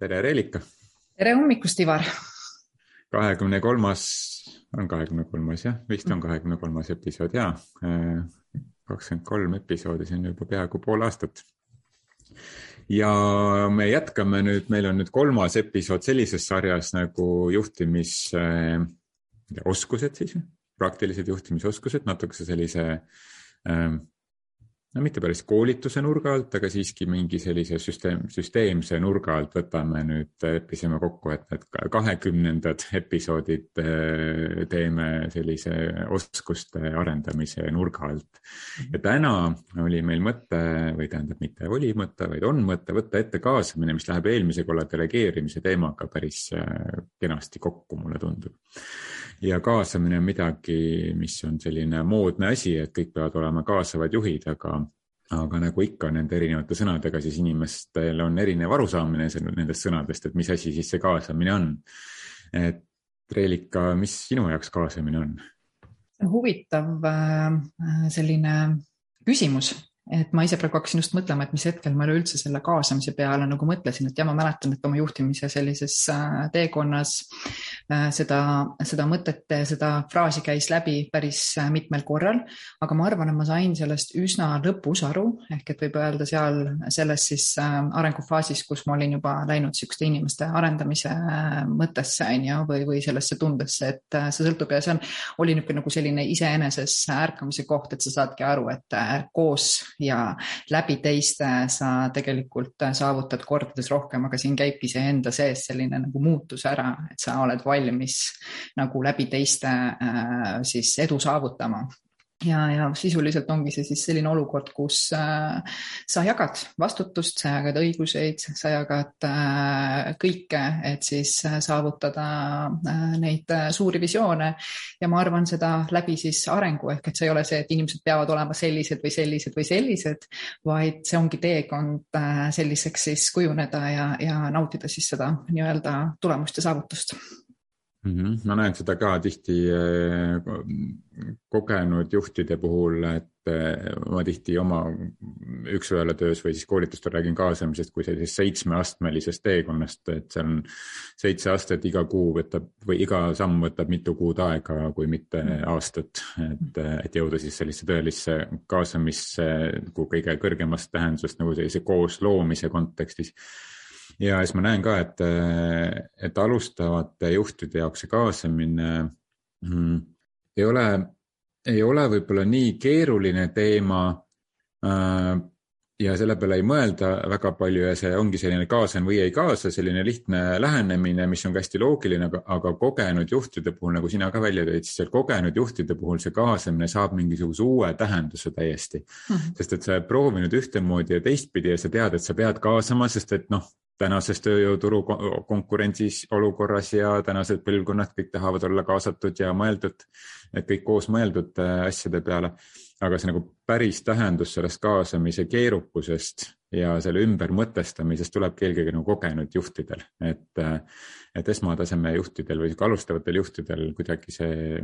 tere, Reelika. tere hommikust, Ivar. kahekümne kolmas, on kahekümne kolmas jah, vist on kahekümne kolmas episood ja kakskümmend kolm episoodi, see on juba peaaegu pool aastat. ja me jätkame nüüd, meil on nüüd kolmas episood sellises sarjas nagu juhtimisoskused siis, praktilised juhtimisoskused, natukese sellise äh, no mitte päris koolituse nurga alt, aga siiski mingi sellise süsteem, süsteemse nurga alt võtame nüüd, leppisime kokku, et need kahekümnendad episoodid eh, teeme sellise oskuste arendamise nurga alt. ja täna oli meil mõte või tähendab, mitte oli mõte, vaid on mõte võtta ette kaasamine, mis läheb eelmise korra delegeerimise teemaga päris eh, kenasti kokku, mulle tundub ja kaasamine on midagi, mis on selline moodne asi, et kõik peavad olema kaasavad juhid, aga, aga nagu ikka nende erinevate sõnadega, siis inimestel on erinev arusaamine nendest sõnadest, et mis asi siis see kaasamine on. et Reelika, mis sinu jaoks kaasamine on? huvitav äh, selline küsimus et ma ise praegu hakkasin just mõtlema, et mis hetkel ma üleüldse selle kaasamise peale nagu mõtlesin, et ja ma mäletan, et oma juhtimise sellises äh, teekonnas äh, seda, seda mõtet, seda fraasi käis läbi päris äh, mitmel korral, aga ma arvan, et ma sain sellest üsna lõpus aru, ehk et võib öelda seal selles siis arengufaasis, kus ma olin juba läinud niisuguste inimeste arendamise mõttesse, on ju, või, või sellesse tundesse, et see sõltub. Ja see on, oli niisugune nagu selline iseeneses ärkamise koht, et sa saadki aru, et koos ja läbi teiste sa tegelikult saavutad kordades rohkem, aga siin käibki see enda sees selline nagu muutus ära, et sa oled valmis nagu läbi teiste äh, siis edu saavutama ja, ja sisuliselt ongi see siis selline olukord, kus äh, sa jagad vastutust, sa jagad õiguseid, sa jagad äh, kõike, et siis äh, saavutada äh, neid äh, suuri visioone. ja ma arvan seda läbi siis arengu ehk et see ei ole see, et inimesed peavad olema sellised või sellised või sellised, vaid see ongi teekond äh, selliseks siis kujuneda ja, ja nautida siis seda nii-öelda tulemust ja saavutust. Ma näen seda ka tihti äh, kogenud juhtide puhul, et äh, ma tihti oma üks-ühele töös või siis koolitustel räägin kaasamisest kui sellisest seitsmeastmelisest teekonnast, et seal on seitse astet, iga kuu võtab või iga samm võtab mitu kuud aega, kui mitte mhm. aastat, et, et jõuda siis sellise tõelisse kaasamisse kui kõige kõrgemast tähendusest nagu sellise koosloomise kontekstis ja siis ma näen ka, et, et alustavate juhtide jaoks see kaasamine mm, ei ole, ei ole võib-olla nii keeruline teema äh, ja selle peale ei mõelda väga palju ja see ongi selline kaasan või ei kaasa, selline lihtne lähenemine, mis on ka hästi loogiline, aga, aga kogenud juhtide puhul, nagu sina ka välja tõid, siis seal kogenud juhtide puhul see kaasamine saab mingisuguse uue tähenduse täiesti mm. -hmm. sest et sa oled proovinud ühtemoodi ja teistpidi ja sa tead, et sa pead kaasama, sest et noh, tänases tööjõuturu konkurentsis olukorras ja tänased põlvkonnad kõik tahavad olla kaasatud ja mõeldud, et kõik koos mõeldud äh, asjade peale. aga see nagu päris tähendus sellest kaasamise keerukusest ja selle ümbermõtestamisest tulebki eelkõige nagu kogenud juhtidel, et, äh, et esmataseme juhtidel või alustavatel juhtidel kuidagi see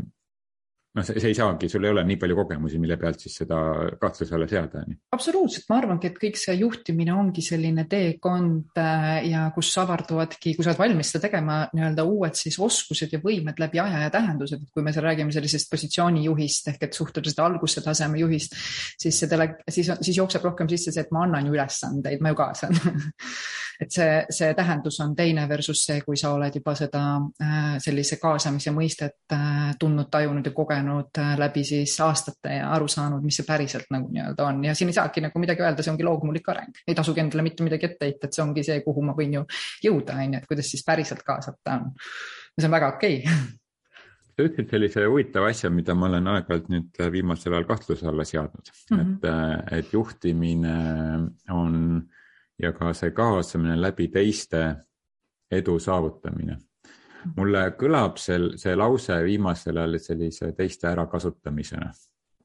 noh, see, ei saagi, sul ei ole nii palju kogemusi, mille pealt siis seda kahtluse alla seada. absoluutselt, ma arvangi, et kõik see juhtimine ongi selline teekond äh, ja kus avarduvadki, kui sa oled valmis seda tegema, nii-öelda uued siis oskused ja võimed läbi aja ja tähendused, et kui me seal räägime sellisest positsioonijuhist ehk et suhteliselt alguse taseme juhist, siis see tele, siis, siis jookseb rohkem sisse see, et ma annan ju ülesandeid, ma ju kaasan et see, see tähendus on teine versus see, kui sa oled juba seda äh, sellise kaasamise mõistet äh, tundnud, tajunud ja kogenud äh, läbi siis aastate ja aru saanud, mis see päriselt nagu nii-öelda on ja siin ei saagi nagu midagi öelda, see ongi loomulik areng, ei tasugi endale mitte midagi ette heita, et see ongi see, kuhu ma võin ju jõuda, on ju, et kuidas siis päriselt kaasata on. see on väga okei okay. sa ütlesid sellise huvitava asja, mida ma olen aeg-ajalt nüüd viimasel ajal kahtluse alla seadnud mm, -hmm. et, et juhtimine on ja ka see kaasamine läbi teiste edu saavutamine mulle kõlab see, see lause viimasel ajal sellise teiste ärakasutamisena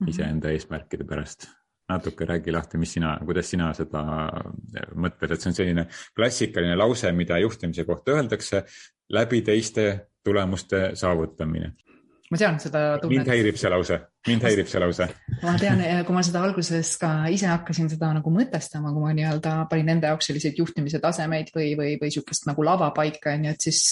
-hmm. iseenda eesmärkide pärast. natuke räägi lahti, mis sina, kuidas sina seda mõtled, et see on selline klassikaline lause, mida juhtimise kohta öeldakse läbi teiste tulemuste saavutamine ma tean seda tunnet. mind häirib see lause, mind häirib see lause. ma tean, kui ma seda alguses ka ise hakkasin seda nagu mõtestama, kui ma nii-öelda panin enda jaoks selliseid juhtimise tasemeid või, või, või sihukest nagu lavapaika, onju, et siis,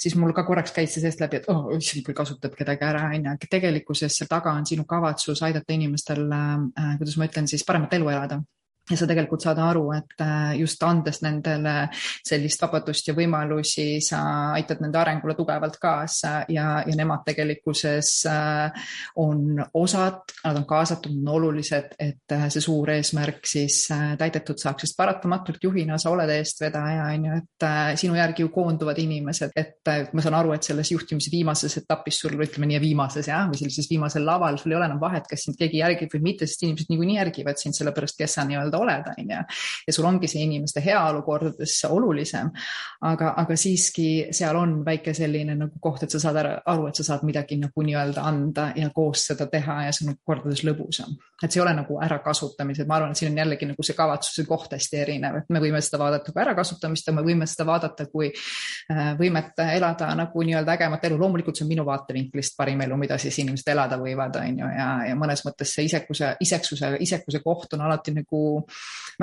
siis mul ka korraks käis see seest läbi, et oh, issand, kui kasutad kedagi ära, onju. tegelikkuses seal taga on sinu kavatsus aidata inimestel äh,, kuidas ma ütlen siis, paremat elu elada ja sa tegelikult saad aru, et äh, just andes nendele sellist vabadust ja võimalusi, sa aitad nende arengule tugevalt kaasa ja, ja nemad tegelikkuses äh, on osad, nad on kaasatud, on olulised, et äh, see suur eesmärk siis täidetud saaks, sest paratamatult juhina sa oled eestvedaja, on ju, et sinu järgi ju koonduvad inimesed, et ma saan aru, et selles juhtimise viimases etapis sul, ütleme nii, viimases jah, või sellises viimasel laval, sul ei ole enam vahet, kas sind keegi järgib või mitte, sest inimesed niikuinii järgivad sind sellepärast, kes sa nii-öelda nii-öelda oled, on ju. ja sul ongi see inimeste heaolu kordades olulisem. aga, aga siiski seal on väike selline nagu koht, et sa saad aru, et sa saad midagi nagu nii-öelda anda ja koos seda teha ja see on kordades lõbusam. et see ei ole nagu ärakasutamised, ma arvan, et siin on jällegi nagu see kavatsuse koht hästi erinev, et me võime seda vaadata kui ärakasutamist ja me võime seda vaadata kui äh, võimet elada nagu nii-öelda ägemat elu. loomulikult see on minu vaatevinklist parim elu, mida siis inimesed elada võivad, on ju, ja, ja mõnes mõttes see isekuse, iseksuse, isekuse koht on alati nagu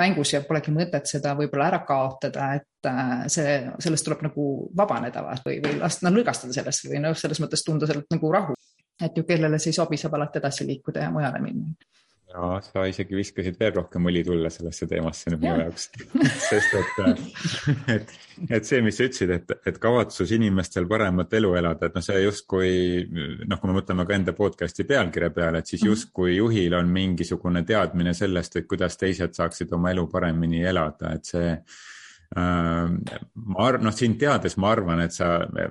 mängus ja polegi mõtet seda võib-olla ära kaotada, et äh, see, sellest tuleb nagu vabaneda või, või lasta no, lõõgastada sellest või noh, selles mõttes tunda sealt nagu rahu. et ju kellele see ei sobi, saab alati edasi liikuda ja mujale minna ja sa isegi viskasid veel rohkem õli tulle sellesse teemasse nüüd minu jaoks sest et, et, et see, mis sa ütlesid, et, et kavatsus inimestel paremat elu elada, et noh, see justkui noh, kui me mõtleme ka enda podcast'i pealkirja peale, et siis mhm. justkui juhil on mingisugune teadmine sellest, et kuidas teised saaksid oma elu paremini elada, et see Äh, ma arvan, noh, sind teades ma arvan, et sa,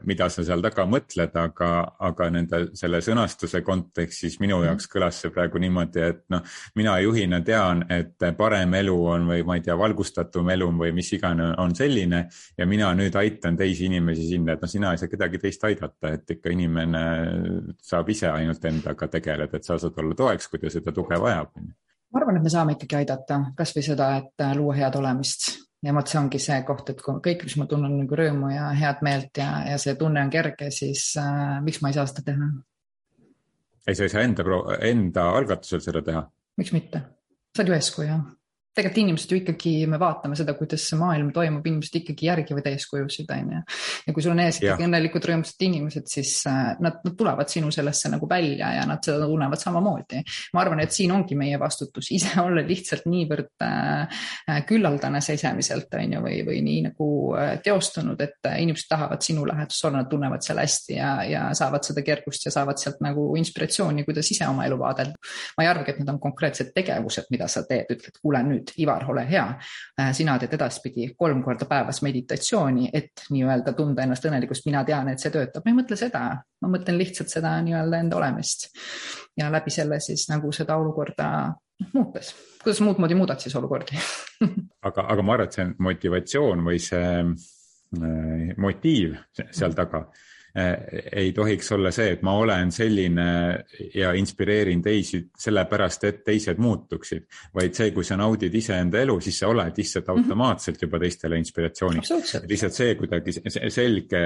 mida sa seal taga mõtled, aga, aga nende selle sõnastuse kontekstis minu mhm. jaoks kõlas see praegu niimoodi, et noh, mina juhina tean, et parem elu on või ma ei tea, valgustatum elu või mis iganes on selline ja mina nüüd aitan teisi inimesi sinna, et noh, sina ei saa kedagi teist aidata, et ikka inimene saab ise ainult endaga tegeleda, et sa saad olla toeks, kui ta seda tuge vajab. ma arvan, et me saame ikkagi aidata kasvõi seda, et luua head olemist ja vot see ongi see koht, et kui kõik, mis ma tunnen nagu rõõmu ja head meelt ja, ja see tunne on kerge, siis äh, miks ma ei saa seda teha? ei, sa ei saa enda, enda algatusel seda teha? miks mitte? sa oled ju eeskuju tegelikult inimesed ju ikkagi, me vaatame seda, kuidas see maailm toimub, inimesed ikkagi järgivad eeskujusid, on ju. ja kui sul on ees ikkagi õnnelikud, rõõmsad inimesed, siis äh, nad, nad tulevad sinu sellesse nagu välja ja nad seda tunnevad samamoodi. ma arvan, et siin ongi meie vastutus ise olla lihtsalt niivõrd äh, äh, küllaldane sisemiselt, on ju, või, või nii nagu teostunud, et inimesed tahavad sinu läheduses olla, nad tunnevad seal hästi ja, ja saavad seda kergust ja saavad sealt nagu inspiratsiooni, kuidas ise oma elu vaadelda. ma ei arvagi, et need on konkreetsed tegevused, mida sa teed, ütled, kuule nüüd nüüd, Ivar, ole hea. Äh, sina teed edaspidi kolm korda päevas meditatsiooni, et nii-öelda tunda ennast õnnelikust, mina tean, et see töötab, ma ei mõtle seda, ma mõtlen lihtsalt seda nii-öelda enda olemist. ja läbi selle siis nagu seda olukorda noh, muutes, kuidas muud moodi muudad siis olukordi? Aga, aga ma arvan, et see motivatsioon või see äh, motiiv seal taga. Äh, ei tohiks olla see, et ma olen selline ja inspireerin teisi sellepärast, et teised muutuksid, vaid see, kui sa naudid iseenda elu, siis sa oled lihtsalt mhm. automaatselt juba teistele inspiratsiooniks. lihtsalt see kuidagi selge,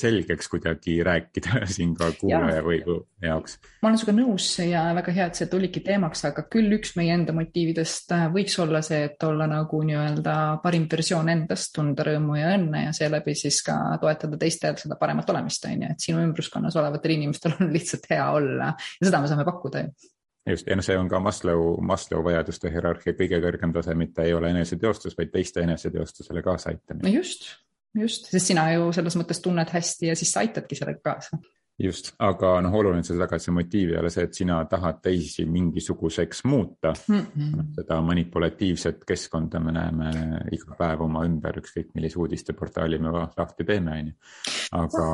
selgeks kuidagi rääkida siin ka kuulaja ja. või jaoks. ma olen sinuga nõus ja väga hea, et see tuligi teemaks, aga küll üks meie enda motiividest äh, võiks olla see, et olla nagu nii-öelda parim versioon endast, tunda rõõmu ja õnne ja seeläbi siis ka toetada teistel seda paremat olemist, on ju, et sinu ümbruskonnas olevatel inimestel on lihtsalt hea olla. Ja seda me saame pakkuda ju. Just, ja noh, see on ka Maslow, Maslow vajaduste hierarhia kõige kõrgem tase, mitte ei ole eneseteostus, vaid teiste eneseteostusele kaasaaitamine. no just, just, sest sina ju selles mõttes tunned hästi ja siis sa aitadki sellega kaasa just, aga noh, oluline selle taga, et see motiiv ei ole see, et sina tahad teisi mingisuguseks muuta mm. -hmm. seda manipulatiivset keskkonda me näeme iga päev oma ümber, ükskõik millise uudisteportaali me lahti teeme, on ju. aga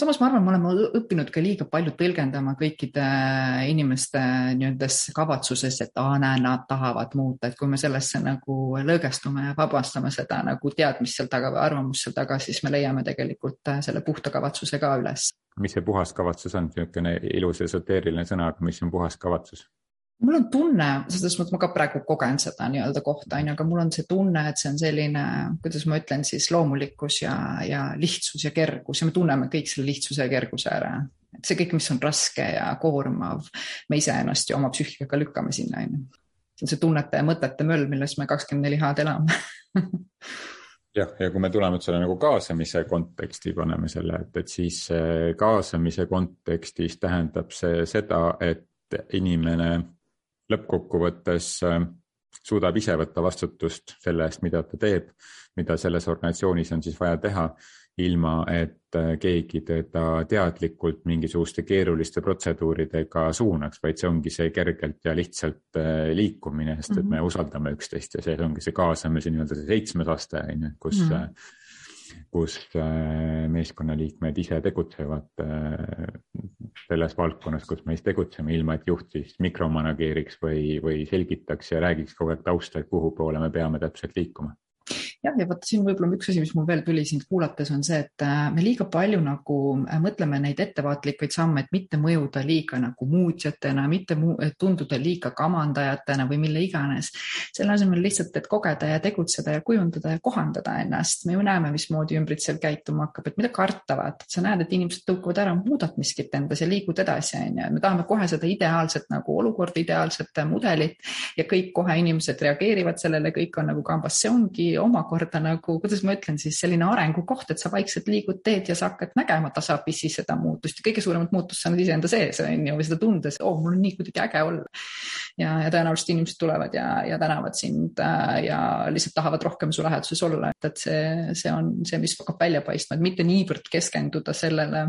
samas ma arvan, me oleme õppinud ka liiga palju tõlgendama kõikide inimeste nii-öelda kavatsuses, et aa, näe, nad tahavad muuta, et kui me sellesse nagu lõõgestume ja vabastame seda nagu teadmist seal taga või arvamust seal taga, siis me leiame tegelikult selle puhta kavatsuse ka üles mis see puhas kavatsus on, niisugune ilus esoteeriline sõna, aga mis on puhas kavatsus? Mul on tunne, selles mõttes ma ka praegu kogen seda nii-öelda kohta, on ju, aga mul on see tunne, et see on selline, kuidas ma ütlen siis loomulikkus ja, ja lihtsus ja kergus ja me tunneme kõik selle lihtsuse ja kerguse ära. et see kõik, mis on raske ja koormav, me iseennast ju oma psüühikaga lükkame sinna, on ju. see on see tunnete ja mõtete möll, milles me kakskümmend neli haad elame jah, ja kui me tuleme selle nagu kaasamise konteksti, paneme selle, et, et siis kaasamise kontekstis tähendab see seda, et inimene lõppkokkuvõttes suudab ise võtta vastutust selle eest, mida ta teeb, mida selles organisatsioonis on siis vaja teha, ilma et äh, keegi teda teadlikult mingisuguste keeruliste protseduuridega suunaks, vaid see ongi see kergelt ja lihtsalt äh, liikumine, sest et me mhm. usaldame üksteist ja see ongi see kaasamise nii-öelda see seitsmes aste on ju, kus mm, -hmm kus meeskonnaliikmed ise tegutsevad selles valdkonnas, kus me siis tegutseme, ilma et juht siis mikromanageeriks või, või selgitaks ja räägiks kogu aeg tausta, et kuhu poole me peame täpselt liikuma jah, ja vot siin võib-olla üks asi, mis mul veel tuli sind kuulates, on see, et äh, me liiga palju nagu äh, mõtleme neid ettevaatlikuid samme, et mitte mõjuda liiga nagu muutjatena, mitte mu tunduda liiga kamandajatena või mille iganes. selle asemel lihtsalt, et kogeda ja tegutseda ja kujundada ja kohandada ennast. me ju näeme, mismoodi ümbritsev käituma hakkab, et mida karta, vaata, sa näed, et inimesed tõukuvad ära, muudad miskit endas ja liigud edasi, on ju. me tahame kohe seda ideaalset nagu olukorda, ideaalset mudelit ja kõik kohe inimesed reageerivad sellele, kõik on nagu kambas, see ongi omakorda omakorda nagu, kuidas ma ütlen siis, selline arengukoht, et sa vaikselt liigud teed ja sa hakkad nägema tasapisi seda muutust ja kõige suuremat muutust sa näed iseenda sees, on ju, või seda tundes, oo mul on nii kuidagi äge olla. ja, ja tõenäoliselt inimesed tulevad ja, ja tänavad sind äh, ja lihtsalt tahavad rohkem su läheduses olla, et, et see, see on see, mis hakkab välja paistma, et mitte niivõrd keskenduda sellele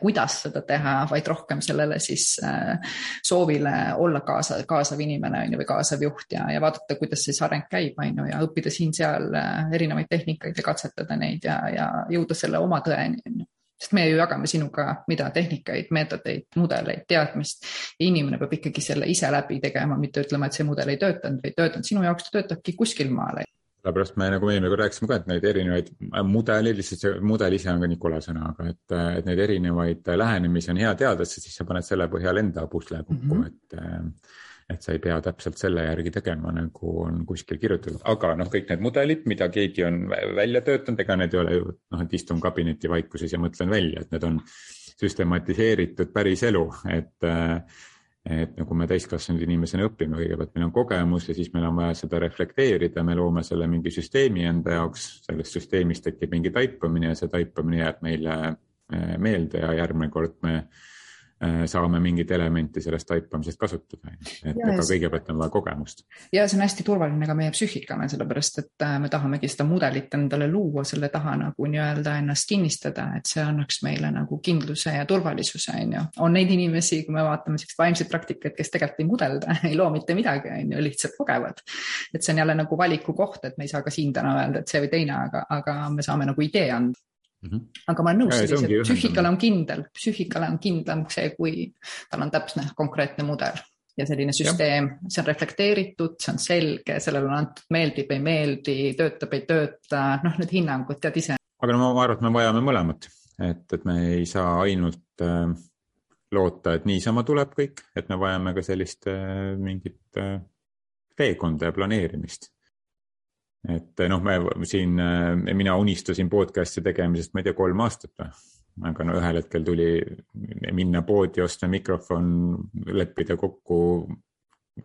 kuidas seda teha, vaid rohkem sellele siis äh, soovile olla kaasa, kaasav inimene on ju või kaasav juht ja, ja vaadata, kuidas siis areng käib, on ju, ja õppida siin-seal äh, erinevaid tehnikaid ja katsetada neid ja, ja jõuda selle oma tõeni, on ju sest me ju jagame sinuga, mida tehnikaid, meetodeid, mudeleid, teadmist. inimene peab ikkagi selle ise läbi tegema, mitte ütlema, et see mudel ei töötanud või ei töötanud sinu jaoks, ta töötabki kuskil maal sellepärast me nagu eelmine kord rääkisime ka, et neid erinevaid mudeleid, lihtsalt see mudel ise on ka Nikola sõna, aga et, et neid erinevaid lähenemisi on hea teada, sest siis sa paned selle põhjal enda pusle kokku mm, -hmm. et et sa ei pea täpselt selle järgi tegema, nagu on kuskil kirjutatud, aga noh, kõik need mudelid, mida keegi on välja töötanud, ega need ei ole ju noh, et istun kabineti vaikuses ja mõtlen välja, et need on süstematiseeritud päris elu, et et nagu me täiskasvanud inimesena õpime, kõigepealt meil on kogemus ja siis meil on vaja seda reflekteerida, me loome selle mingi süsteemi enda jaoks, sellest süsteemist tekib mingi taipamine ja see taipamine jääb meile eh, meelde ja järgmine kord me saame mingeid elemente sellest taipamisest kasutada, et ja, aga kõigepealt on vaja kogemust. ja see on hästi turvaline ka meie psüühikale, sellepärast et äh, me tahamegi seda mudelit endale luua, selle taha nagu nii-öelda ennast kinnistada, et see annaks meile nagu kindluse ja turvalisuse, on ju. on neid inimesi, kui me vaatame sellist vaimset praktikat, kes tegelikult ei mudelda, ei loo mitte midagi, on ju, lihtsalt kogevad. et see on jälle nagu valiku koht, et me ei saa ka siin täna öelda, et see või teine, aga, aga me saame nagu idee anda Mm -hmm. aga ma olen nõus, sellised psüühikal on kindel, psüühikal on kindlam see, kui tal on täpne konkreetne mudel ja selline süsteem, see on reflekteeritud, see on selge, sellele on antud meeldib, ei meeldi, töötab, ei tööta, noh, need hinnangud tead ise. aga no ma arvan, et me vajame mõlemat, et, et me ei saa ainult äh, loota, et niisama tuleb kõik, et me vajame ka sellist äh, mingit äh, teekonda ja planeerimist et noh, me siin, mina unistasin podcast'i tegemisest, ma ei tea, kolm aastat või. aga no ühel hetkel tuli minna poodi, osta mikrofon, leppida kokku,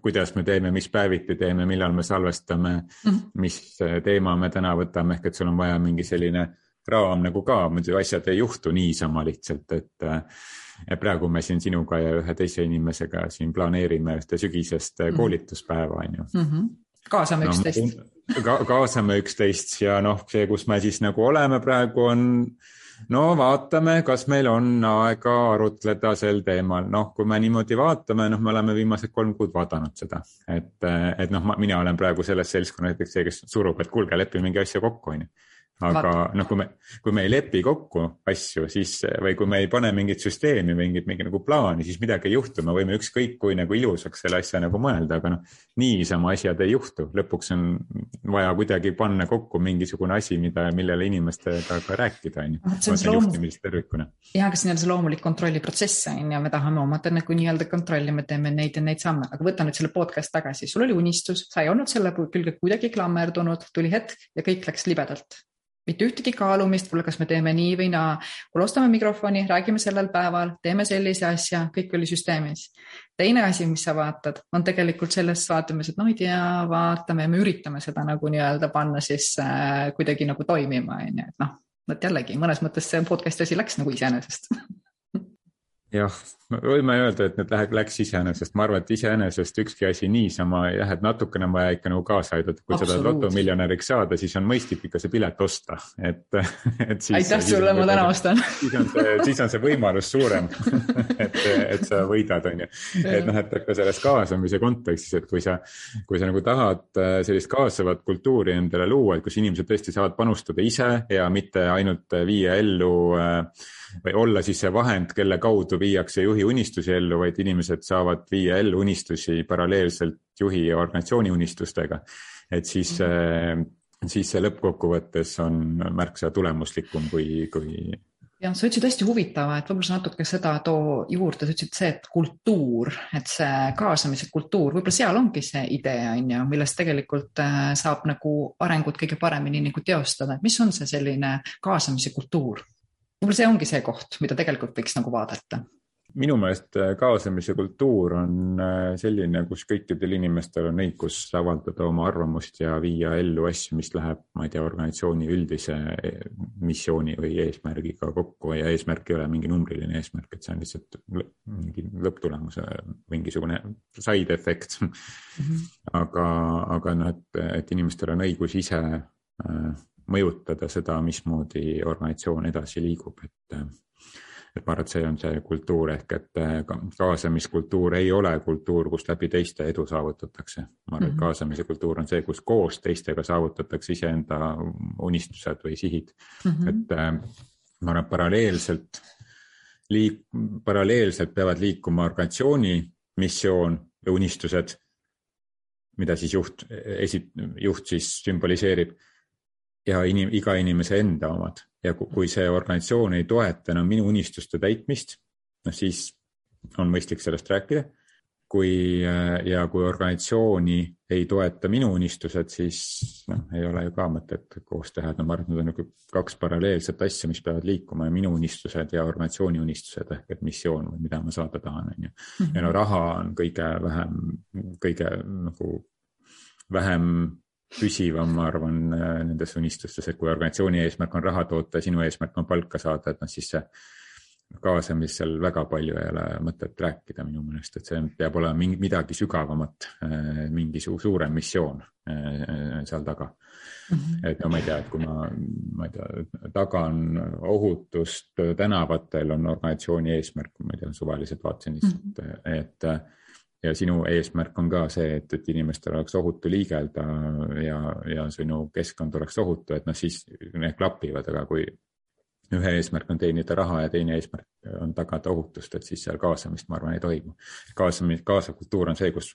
kuidas me teeme, mis päeviti teeme, millal me salvestame mm, -hmm. mis teema me täna võtame, ehk et sul on vaja mingi selline raam nagu ka, muidu asjad ei juhtu niisama lihtsalt, et ja praegu me siin sinuga ja ühe teise inimesega siin planeerime ühte sügisest mm -hmm. koolituspäeva, on ju. -hmm. kaasame üksteist no, ka kaasame üksteist ja noh, see, kus me siis nagu oleme praegu, on no vaatame, kas meil on aega arutleda sel teemal, noh, kui me niimoodi vaatame, noh, me oleme viimased kolm kuud vaadanud seda, et, et noh, mina olen praegu selles seltskonnas näiteks see, kes surub, et kuulge, lepime mingi asja kokku, onju aga noh, kui me, kui me ei lepi kokku asju, siis või kui me ei pane mingit süsteemi, mingit, mingi nagu plaani, siis midagi ei juhtu, me võime ükskõik kui nagu ilusaks selle asja nagu mõelda, aga noh, niisama asjad ei juhtu, lõpuks on vaja kuidagi panna kokku mingisugune asi, mida, millele inimestega ka rääkida, on ju. juhtimist tervikuna. ja, aga see on see loomulik kontrolliprotsess on ju, me tahame omada nagu nii-öelda kontrolli, me teeme neid ja neid samme, aga võta nüüd selle podcast tagasi, sul oli unistus, sa ei olnud selle külge kuidagi klammerdunud, tuli hetk ja kõik läks libedalt mitte ühtegi kaalumist, kuule, kas me teeme nii või naa. kuule, ostame mikrofoni, räägime sellel päeval, teeme sellise asja, kõik oli süsteemis. teine asi, mis sa vaatad, on tegelikult sellest vaatamas, et no ei tea, vaatame, me üritame seda nagu nii-öelda panna siis äh, kuidagi nagu toimima, on ju, et noh, vot jällegi mõnes mõttes see podcast'i asi läks nagu iseenesest jah, võime öelda, et need läheb, läks iseenesest, ma arvan, et iseenesest ükski asi niisama jah, et natukene on vaja ikka nagu kaasa aidata, kui sa tahad lotomiljonäriks saada, siis on mõistlik ikka see pilet osta, et, et siis. aitäh sulle, ma täna ostan. siis on see, siis on see võimalus suurem et, et sa võidad, on ju. et noh, et ka selles kaasamise kontekstis, et kui sa, kui sa nagu tahad äh, sellist kaasavat kultuuri endale luua, et kus inimesed tõesti saavad panustada ise ja mitte ainult viia ellu äh, või olla siis see vahend, kelle kaudu viiakse juhi unistusi ellu, vaid inimesed saavad viia ellu unistusi paralleelselt juhi ja organisatsiooni unistustega. et siis mm, -hmm. siis see lõppkokkuvõttes on märksa tulemuslikum kui, kui jah, sa ütlesid hästi huvitava, et võib-olla sa natuke seda too juurde, sa ütlesid see, et kultuur, et see kaasamise kultuur, võib-olla seal ongi see idee, on ju, millest tegelikult äh, saab nagu arengut kõige paremini nagu teostada, et mis on see selline kaasamise kultuur? Võib-olla see ongi see koht, mida tegelikult võiks nagu vaadata minu meelest äh, kaasamise kultuur on äh, selline, kus kõikidel inimestel on õigus avaldada oma arvamust ja viia ellu asju, mis läheb, ma ei tea, organisatsiooni üldise äh, missiooni või eesmärgiga kokku ja eesmärk ei ole mingi numbriline eesmärk, et see on lihtsalt mingi lõpptulemuse mingisugune side efekt mm. -hmm. aga, aga noh, et, et inimestel on õigus ise mõjutada seda, mismoodi organisatsioon edasi liigub, et et ma arvan, et see on see kultuur ehk et kaasamiskultuur ei ole kultuur, kus läbi teiste edu saavutatakse. ma arvan, et mhm. kaasamise kultuur on see, kus koos teistega saavutatakse iseenda unistused või sihid mm. -hmm. et ma arvan, et paralleelselt liik-, paralleelselt peavad liikuma organisatsiooni missioon ja unistused, mida siis juht esi-, juht siis sümboliseerib ja inim, iga inimese enda omad ja kui see organisatsioon ei toeta enam minu unistuste täitmist, noh siis on mõistlik sellest rääkida. kui ja kui organisatsiooni ei toeta minu unistused, siis noh, ei ole ju ka mõtet koos teha, et no ma arvan, et need on nagu kaks paralleelset asja, mis peavad liikuma ja minu unistused ja organisatsiooni unistused ehk et missioon või mida ma saada tahan, on ju. ja no raha on kõige vähem, kõige nagu vähem püsivam, ma arvan, äh, nendes unistustes, et kui organisatsiooni eesmärk on raha toota ja sinu eesmärk on palka saada, et noh, siis see kaasamisel väga palju ei ole mõtet rääkida minu meelest, et see peab olema mingi, midagi sügavamat, äh, mingi su suurem missioon äh, seal taga mm. -hmm. et no ma ei tea, et kui ma, ma ei tea, tagan ohutust tänavatel on organisatsiooni eesmärk, ma ei tea, suvaliselt vaatasin lihtsalt mm, -hmm. et ja sinu eesmärk on ka see, et, et inimestel oleks ohutu liigelda ja, ja sinu keskkond oleks ohutu, et noh, siis need klapivad, aga kui ühe eesmärk on teenida raha ja teine eesmärk on tagada ohutust, et siis seal kaasamist, ma arvan, ei toimu. kaasamine, kaasav kultuur on see, kus,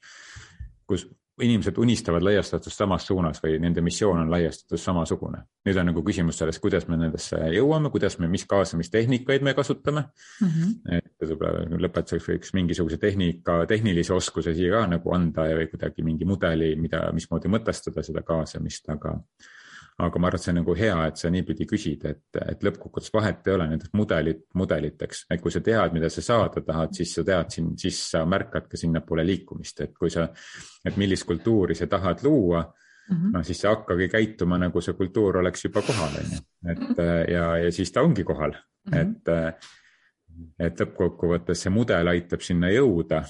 kus inimesed unistavad laiastatust samas suunas või nende missioon on laiastatus samasugune. nüüd on nagu küsimus selles, kuidas me nendesse jõuame, kuidas me, mis kaasamistehnikaid me kasutame mm. -hmm. et võib-olla lõpetuseks võiks mingisuguse tehnika, tehnilise oskuse siia ka nagu anda ja või kuidagi mingi mudeli, mida, mismoodi mõtestada seda kaasamist, aga aga ma arvan, et see on nagu hea, et sa niipidi küsid, et, et lõppkokkuvõttes vahet ei ole nendes mudelit, mudeliteks, et kui sa tead, mida sa saada tahad, siis sa tead siin, siis sa märkad ka sinnapoole liikumist, et kui sa, et millist kultuuri sa tahad luua mm -hmm. noh, siis sa hakkagi käituma nagu see kultuur oleks juba kohal, on ju, et ja, ja siis ta ongi kohal. Mm, -hmm. et, et lõppkokkuvõttes see mudel aitab sinna jõuda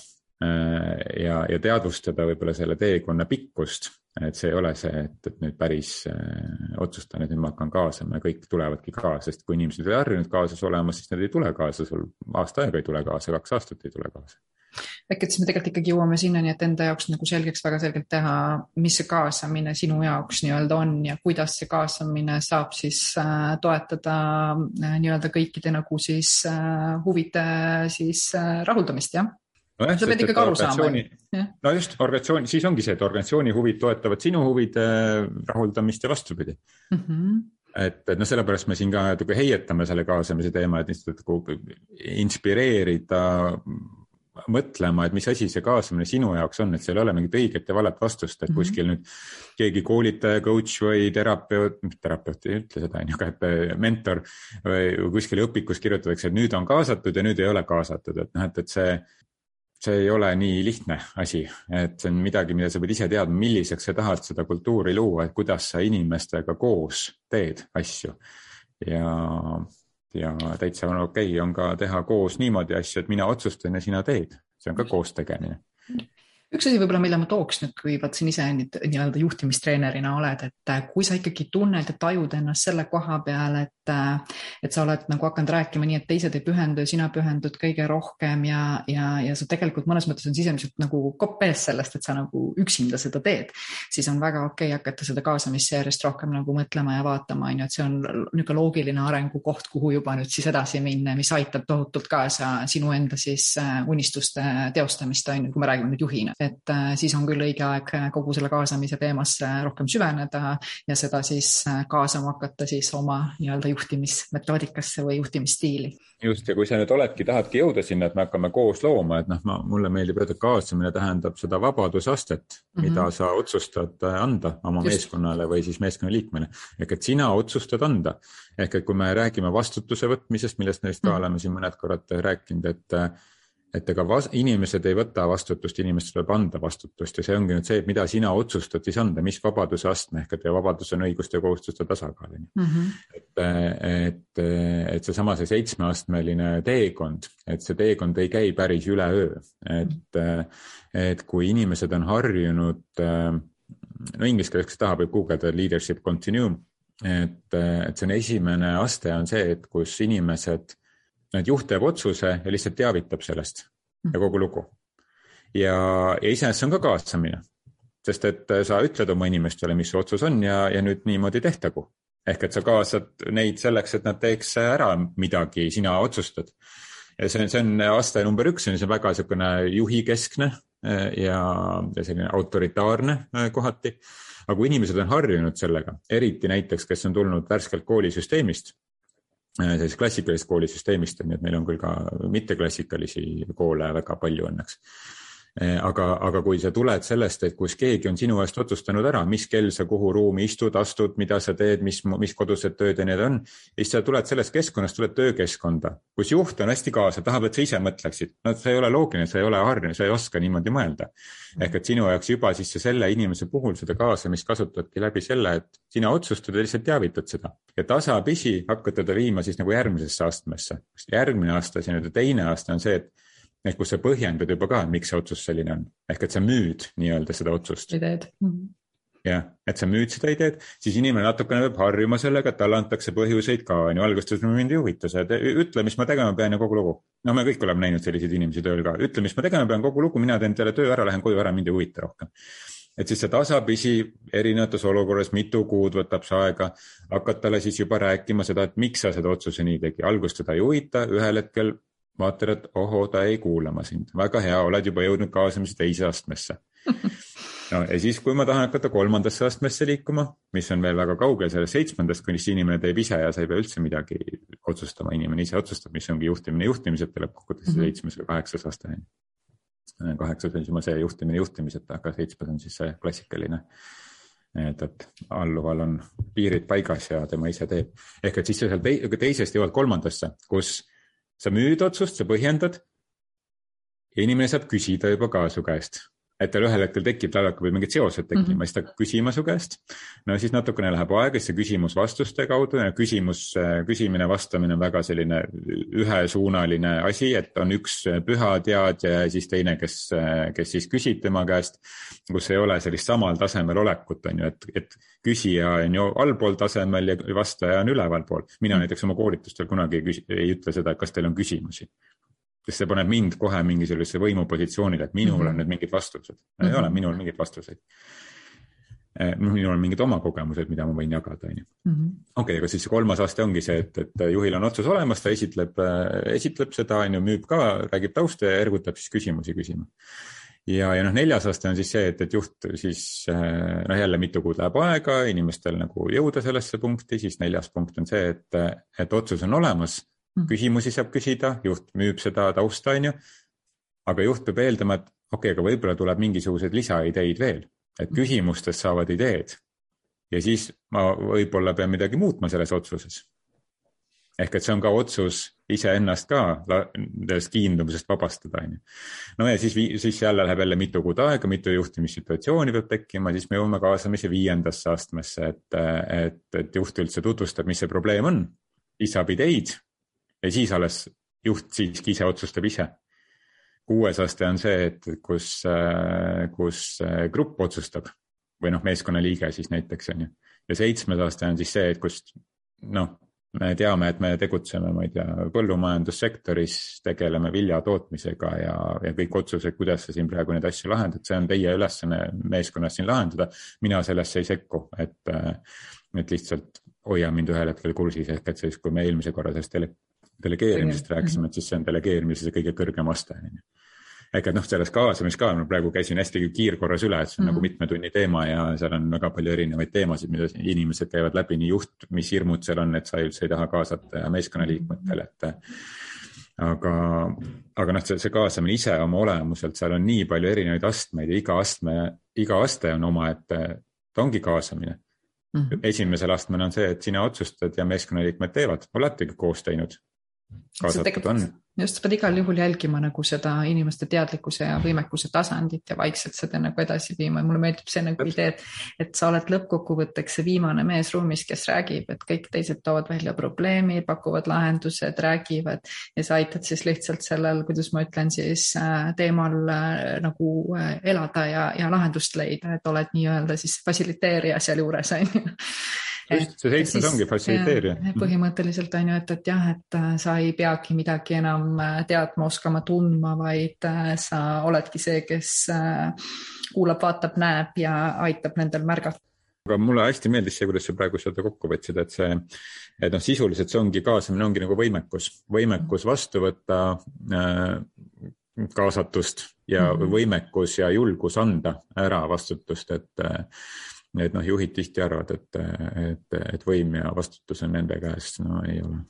ja, ja teadvustada võib-olla selle teekonna pikkust et see ei ole see, et, et nüüd päris äh, otsustan, et nüüd ma hakkan kaasama ja kõik tulevadki kaasa, sest kui inimesed ei harjunud kaasas olema, siis nad ei tule kaasa, sul aasta aega ei tule kaasa, kaks aastat ei tule kaasa. ehk et siis me tegelikult ikkagi jõuame sinnani, et enda jaoks nagu selgeks, väga selgelt teha, mis see kaasamine sinu jaoks nii-öelda on ja kuidas see kaasamine saab siis äh, toetada äh, nii-öelda kõikide nagu siis äh, huvide siis äh, rahuldamist, jah nojah, sa pead ikkagi aru saama. no just, organisatsiooni, siis ongi see, et organisatsiooni huvid toetavad sinu huvide rahuldamist ja vastupidi mm. -hmm et, et noh, sellepärast me siin ka natuke heietame selle kaasamise teema, et lihtsalt nagu inspireerida mõtlema, et mis asi see kaasamine sinu jaoks on, et seal ei ole mingit õiget ja valet vastust, et -hmm. kuskil nüüd keegi koolitaja, coach või terapeut, terapeut ei ütle seda, on ju, aga et äh, mentor või kuskil õpikus kirjutatakse, et nüüd on kaasatud ja nüüd ei ole kaasatud, et noh, et, et see see ei ole nii lihtne asi, et see on midagi, mida sa pead ise teadma, milliseks sa tahad seda kultuuri luua, et kuidas sa inimestega koos teed asju. ja, ja täitsa on okei okay on ka teha koos niimoodi asju, et mina otsustan ja sina teed, see on ka koos tegemine üks asi võib-olla, mille ma tooks nüüd, kui vaat siin ise nii-öelda juhtimistreenerina oled, et äh, kui sa ikkagi tunned ja tajud ennast selle koha peal, et, äh, et sa oled nagu hakanud rääkima nii, et teised ei pühendu ja sina pühendud kõige rohkem ja, ja, ja sa tegelikult mõnes mõttes on sisemiselt nagu kopp ees sellest, et sa nagu üksinda seda teed, siis on väga okei okay hakata seda kaasamisse järjest rohkem nagu mõtlema ja vaatama, on ju, et see on niisugune loogiline arengukoht, kuhu juba nüüd siis edasi minna, mis aitab tohutult kaasa sinu enda siis äh, unistuste teostamist, on ju, kui me räägime nüüd juhina et äh, siis on küll õige aeg äh, kogu selle kaasamise teemasse rohkem süveneda ja seda siis äh, kaasama hakata siis oma nii-öelda juhtimismetoodikasse või juhtimisstiili. just, ja kui sa nüüd oledki, tahadki jõuda sinna, et me hakkame koos looma, et noh, ma, mulle meeldib öelda, kaasamine tähendab seda vabadusastet mm, -hmm. mida sa otsustad anda oma just. meeskonnale või siis meeskonnaliikmele. ehk et sina otsustad anda. ehk et kui me räägime vastutuse võtmisest, millest neist ka mm -hmm. oleme siin mõned korrad rääkinud, et et ega inimesed ei võta vastutust, inimestele tuleb anda vastutust ja see ongi nüüd see, mida sina otsustad siis anda, mis vabaduse astme ehk et vabadus on õiguste ja kohustuste tasakaal on ju. Mhm. et, et, et seesama see seitsmeastmeline teekond, et see teekond ei käi päris üleöö, et, et kui inimesed on harjunud, no inglise keeles, kes tahab, võib guugeldada leadership continuum, et, et see on esimene aste on see, et kus inimesed et juht teeb otsuse ja lihtsalt teavitab sellest ja kogu lugu. ja, ja iseenesest see on ka kaasamine, sest et sa ütled oma inimestele, mis su otsus on ja, ja nüüd niimoodi tehtagu. ehk et sa kaasad neid selleks, et nad teeks ära midagi, sina otsustad. ja see on, see on aste number üks, see on väga niisugune juhikeskne eh, ja, ja selline autoritaarne eh, kohati. aga kui inimesed on harjunud sellega, eriti näiteks, kes on tulnud värskelt koolisüsteemist Äh, sellisest klassikalisest koolisüsteemist, on ju, et meil on küll ka mitteklassikalisi koole väga palju õnneks aga, aga kui sa tuled sellest, et kus keegi on sinu eest otsustanud ära, mis kell sa kuhu ruumi istud, astud, mida sa teed, mis, mis kodused tööd ja nii on, siis sa tuled sellest keskkonnast, tuled töökeskkonda, kus juht on hästi kaasa, tahab, et sa ise mõtleksid. no see ei ole loogiline, sa ei ole harjunud, sa ei oska niimoodi mõelda. ehk et sinu jaoks juba siis selle inimese puhul seda kaasamist kasutadki läbi selle, et sina otsustad ja lihtsalt teavitad seda ja tasapisi hakkad teda viima siis nagu järgmisesse astmesse. järgmine aasta, see nii-öelda teine aasta on see, et ehk kus sa põhjendad juba ka, miks see otsus selline on, ehk et sa müüd nii-öelda seda otsust. ideed mm. -hmm jah, et sa müüd seda ideed, siis inimene natukene peab harjuma sellega, et talle antakse põhjuseid ka, on ju, alguses mind ei huvita see, et ütle, mis ma tegema pean ja kogu lugu. no me kõik oleme näinud selliseid inimesi tööl ka, ütle, mis ma tegema pean, kogu lugu, mina teen teile töö ära, lähen koju ära, mind ei huvita rohkem. et siis see tasapisi erinevates olukorras, mitu kuud võtab see aega, hakkad talle siis juba rääkima seda, et miks sa seda otsuse nii tegi, alguses teda ei huvita, ühel hetkel vaatad, et ohoo, ta ei kuula ma sind, väga hea, oled juba jõudnud kaasamise teise astmesse no ja siis, kui ma tahan hakata kolmandasse astmesse liikuma, mis on veel väga kaugel sellest seitsmendast, kuni siis inimene teeb ise ja sa ei pea üldse midagi otsustama, inimene ise otsustab, mis ongi juhtimine juhtimiseta, lõppkokkuvõttes mm -hmm. seitsmes või kaheksas aste on ju. kaheksas on juba see juhtimine juhtimiseta, aga seitsmes on siis see klassikaline et, et alluval on piirid paigas ja tema ise teeb. ehk et siis sa seal teisest jõuad kolmandasse, kus sa müüd otsust, sa põhjendad. Ja inimene saab küsida juba ka su käest et tal ühel hetkel tekib, tal hakkavad mingid seosed tekkima mm, -hmm. siis ta hakkab küsima su käest. no siis natukene läheb aega, siis see küsimus vastuste kaudu ja küsimus, küsimine, vastamine on väga selline ühesuunaline asi, et on üks püha teadja ja siis teine, kes, kes siis küsib tema käest. kus ei ole sellist samal tasemel olekut, on ju, et, et küsija on ju allpool tasemel ja vastaja on ülevalpool. mina mhm. näiteks oma koolitustel kunagi ei, küsi, ei ütle seda, et kas teil on küsimusi sest see paneb mind kohe mingi sellisesse võimupositsioonile, et minul mm -hmm. on nüüd mingid vastused. -hmm. ei ole, minul mingeid vastuseid. Eh, noh, minul on mingid oma kogemused, mida ma võin jagada, on ju. Mhm. okei, aga siis see kolmas aste ongi see, et, et juhil on otsus olemas, ta esitleb, eh, esitleb seda, on ju, müüb ka, räägib tausta ja ergutab siis küsimusi küsima ja, ja noh, neljas aste on siis see, et, et juht siis eh, noh, jälle mitu kuud läheb aega inimestel nagu jõuda sellesse punkti, siis neljas punkt on see, et, et otsus on olemas, Mhm. Küsimusi saab küsida, juht müüb seda tausta, on ju. aga juht peab eeldama, et okei okay,, aga võib-olla tuleb mingisuguseid lisaideid veel, et küsimustest saavad ideed. ja siis ma võib-olla pean midagi muutma selles otsuses ehk et see on ka otsus iseennast ka sellest kiindumusest vabastada, on ju. no ja siis, siis jälle läheb jälle mitu kuud aega, mitu juhtimissituatsiooni peab tekkima, siis me jõuame kaasamise viiendasse astmesse, et, et, et juht üldse tutvustab, mis see probleem on, siis saab ideid ja siis alles juht siiski ise otsustab ise. kuues aste on see, et kus, kus grupp otsustab või noh, meeskonnaliige siis näiteks on ju. ja seitsmes aste on siis see, et kus noh me teame, et me tegutseme, ma ei tea, põllumajandussektoris, tegeleme vilja tootmisega ja, ja kõik otsused, kuidas sa siin praegu neid asju lahendad, see on teie ülesanne meeskonnas siin lahendada. mina sellesse ei sekku, et, et lihtsalt hoia mind ühel hetkel kursis, ehk et siis, kui me eelmise korra sellest delegeerimisest rääkisime, et siis see on delegeerimise see kõige kõrgem aste, on ju ehk et noh, selles kaasamises ka ma praegu käisin hästi kiirkorras üle, et see on mm -hmm. nagu mhm. mitme tunni teema ja seal on väga palju erinevaid teemasid, mida inimesed käivad läbi, nii juht, mis hirmud seal on, et sa üldse ei taha kaasata ja meeskonnaliikmetel, et aga, aga noh, see, see kaasamine ise oma olemuselt, seal on nii palju erinevaid astmeid ja iga astme, iga aste on omaette, ta ongi kaasamine mm. -hmm. esimesel astmel on see, et sina otsustad ja meeskonnaliikmed teevad, oletegi koos teinud. Kaasatud on. just, sa pead igal juhul jälgima nagu seda inimeste teadlikkuse ja võimekuse tasandit ja vaikselt seda nagu edasi viima. Ja mulle meeldib see nagu idee, et, et sa oled lõppkokkuvõtteks see viimane mees ruumis, kes räägib, et kõik teised toovad välja probleemi, pakuvad lahendused, räägivad ja sa aitad siis lihtsalt sellel, kuidas ma ütlen siis äh, teemal äh, nagu äh, elada ja, ja lahendust leida, et oled nii-öelda siis fassiliteerija sealjuures on ju just, see seitsmes ongi fassiliteerija. põhimõtteliselt on ju, et, et jah, et äh, sa ei peagi midagi enam äh, teadma, oskama, tundma, vaid äh, sa oledki see, kes kuulab, vaatab, näeb ja aitab nendel märgata aga mulle hästi meeldis see, kuidas sa praegu seda kokku võtsid, et see, et noh, sisuliselt see ongi kaasamine ongi nagu võimekus, võimekus vastu võtta äh, kaasatust ja mm -hmm. võimekus ja julgus anda ära vastutust, et et noh, juhid tihti arvavad, et, et, et võim ja vastutus on nende käes, no ei ole.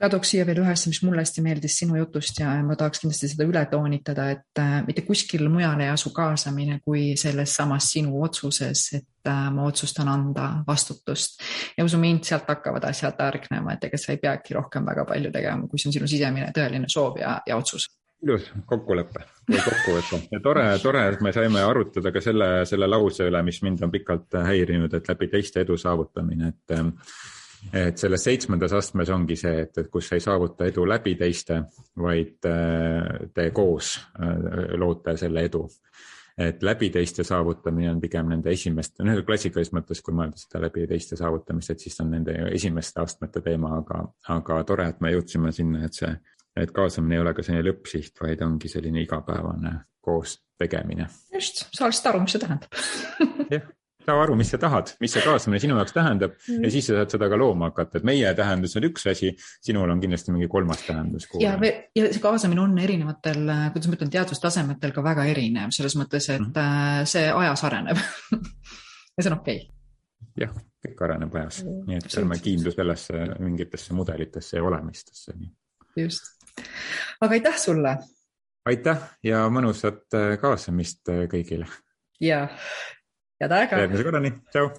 Ma tooks siia veel ühe asja, mis mulle hästi meeldis sinu jutust ja ma tahaks kindlasti seda üle toonitada, et äh, mitte kuskil mujal ei asu kaasamine kui selles samas sinu otsuses, et äh, ma otsustan anda vastutust. ja usu mind, sealt hakkavad asjad hargnema, et ega sa ei peagi rohkem väga palju tegema, kui see on sinu sisemine tõeline soov ja, ja otsus ilus kokkulepe või kokkuvõte ja tore, tore, et me saime arutada ka selle, selle lause üle, mis mind on pikalt häirinud, et läbi teiste edu saavutamine, et. et selles seitsmendas astmes ongi see, et, et kus ei saavuta edu läbi teiste, vaid te koos loote selle edu et läbi teiste saavutamine on pigem nende esimeste, noh klassikalises mõttes, kui mõelda seda läbi teiste saavutamist, et siis on nende esimeste astmete teema, aga, aga tore, et me jõudsime sinna, et see et kaasamine ei ole ka selline lõppsiht, vaid ongi selline igapäevane koos tegemine. just, sa lihtsalt aru, mis see tähendab jah, saa aru, mis sa tahad, mis see kaasamine sinu jaoks tähendab mm. ja siis sa saad seda ka looma hakata, et meie tähendus on üks asi, sinul on kindlasti mingi kolmas tähendus. ja, ja see kaasamine on erinevatel, kuidas ma ütlen, teadustasemetel ka väga erinev selles mõttes, et mm -hmm. see ajas areneb ja see on okei okay. jah, kõik areneb ajas, nii et ärme kiindu sellesse mingitesse mudelitesse ja olemistesse. just aga aitäh sulle. aitäh ja mõnusat äh, kaasamist äh, kõigile. ja, head aega. järgmise korrani, tšau.